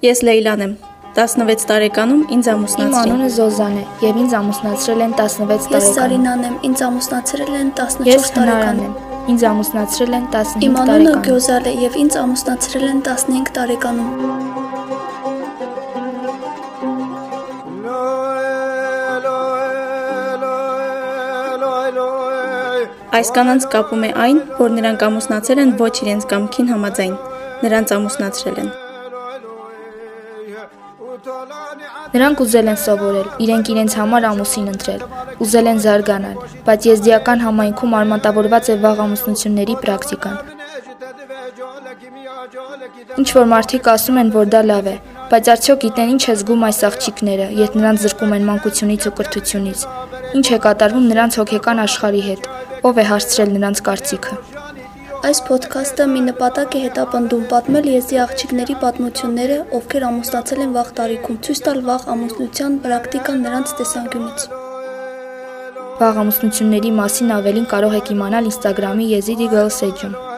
Ես Լեյլան եմ։ 16 տարեկանում ինձ Իմ ամուսնացրին։ անունը Զոզան է եւ ինձ ամուսնացրել են 16 Ես տարեկանում։ Սարինան եմ, ինձ ամուսնացրել են 14 Ես Հնարան տարեկանում։ եմ։ Ինձ ամուսնացրել են 15 Իմ անունը Գյոզալ է եւ ինձ ամուսնացրել են 15 տարեկանում։ Այս կանանց կապում է այն, որ նրանք ամուսնացել են ոչ իրենց կամքին համաձայն։ Նրանց ամուսնացրել են։ Նրանք ուզել են սովորել, իրենք իրենց համար ամուսին ընտրել, ուզել են զարգանալ, բայց եզդիական համայնքում արմատավորված է վաղ ամուսնությունների պրակտիկան։ Ինչ որ մարդիկ ասում են, որ դա լավ է, բայց արդյոք գիտեն ինչ է զգում այս աղջիկները, երբ նրանց զրկում են մանկությունից ու կրթությունից։ Ինչ է կատարվում նրանց հոգեկան աշխարհի հետ, ով է հարցրել նրանց կարծիքը։ Այս ոդքասթը մի նպատակ է հետապնդում պատմել եզի աղջիկների պատմությունները, ովքեր ամուսնացել են վաղ տարիքում, ցույց տալ վաղ ամուսնության պրակտիկան նրանց տեսանկյունից։ Վաղ ամուսնությունների մասին ավելին կարող եք իմանալ Instagram-ի Yezidi Girls Age-ում։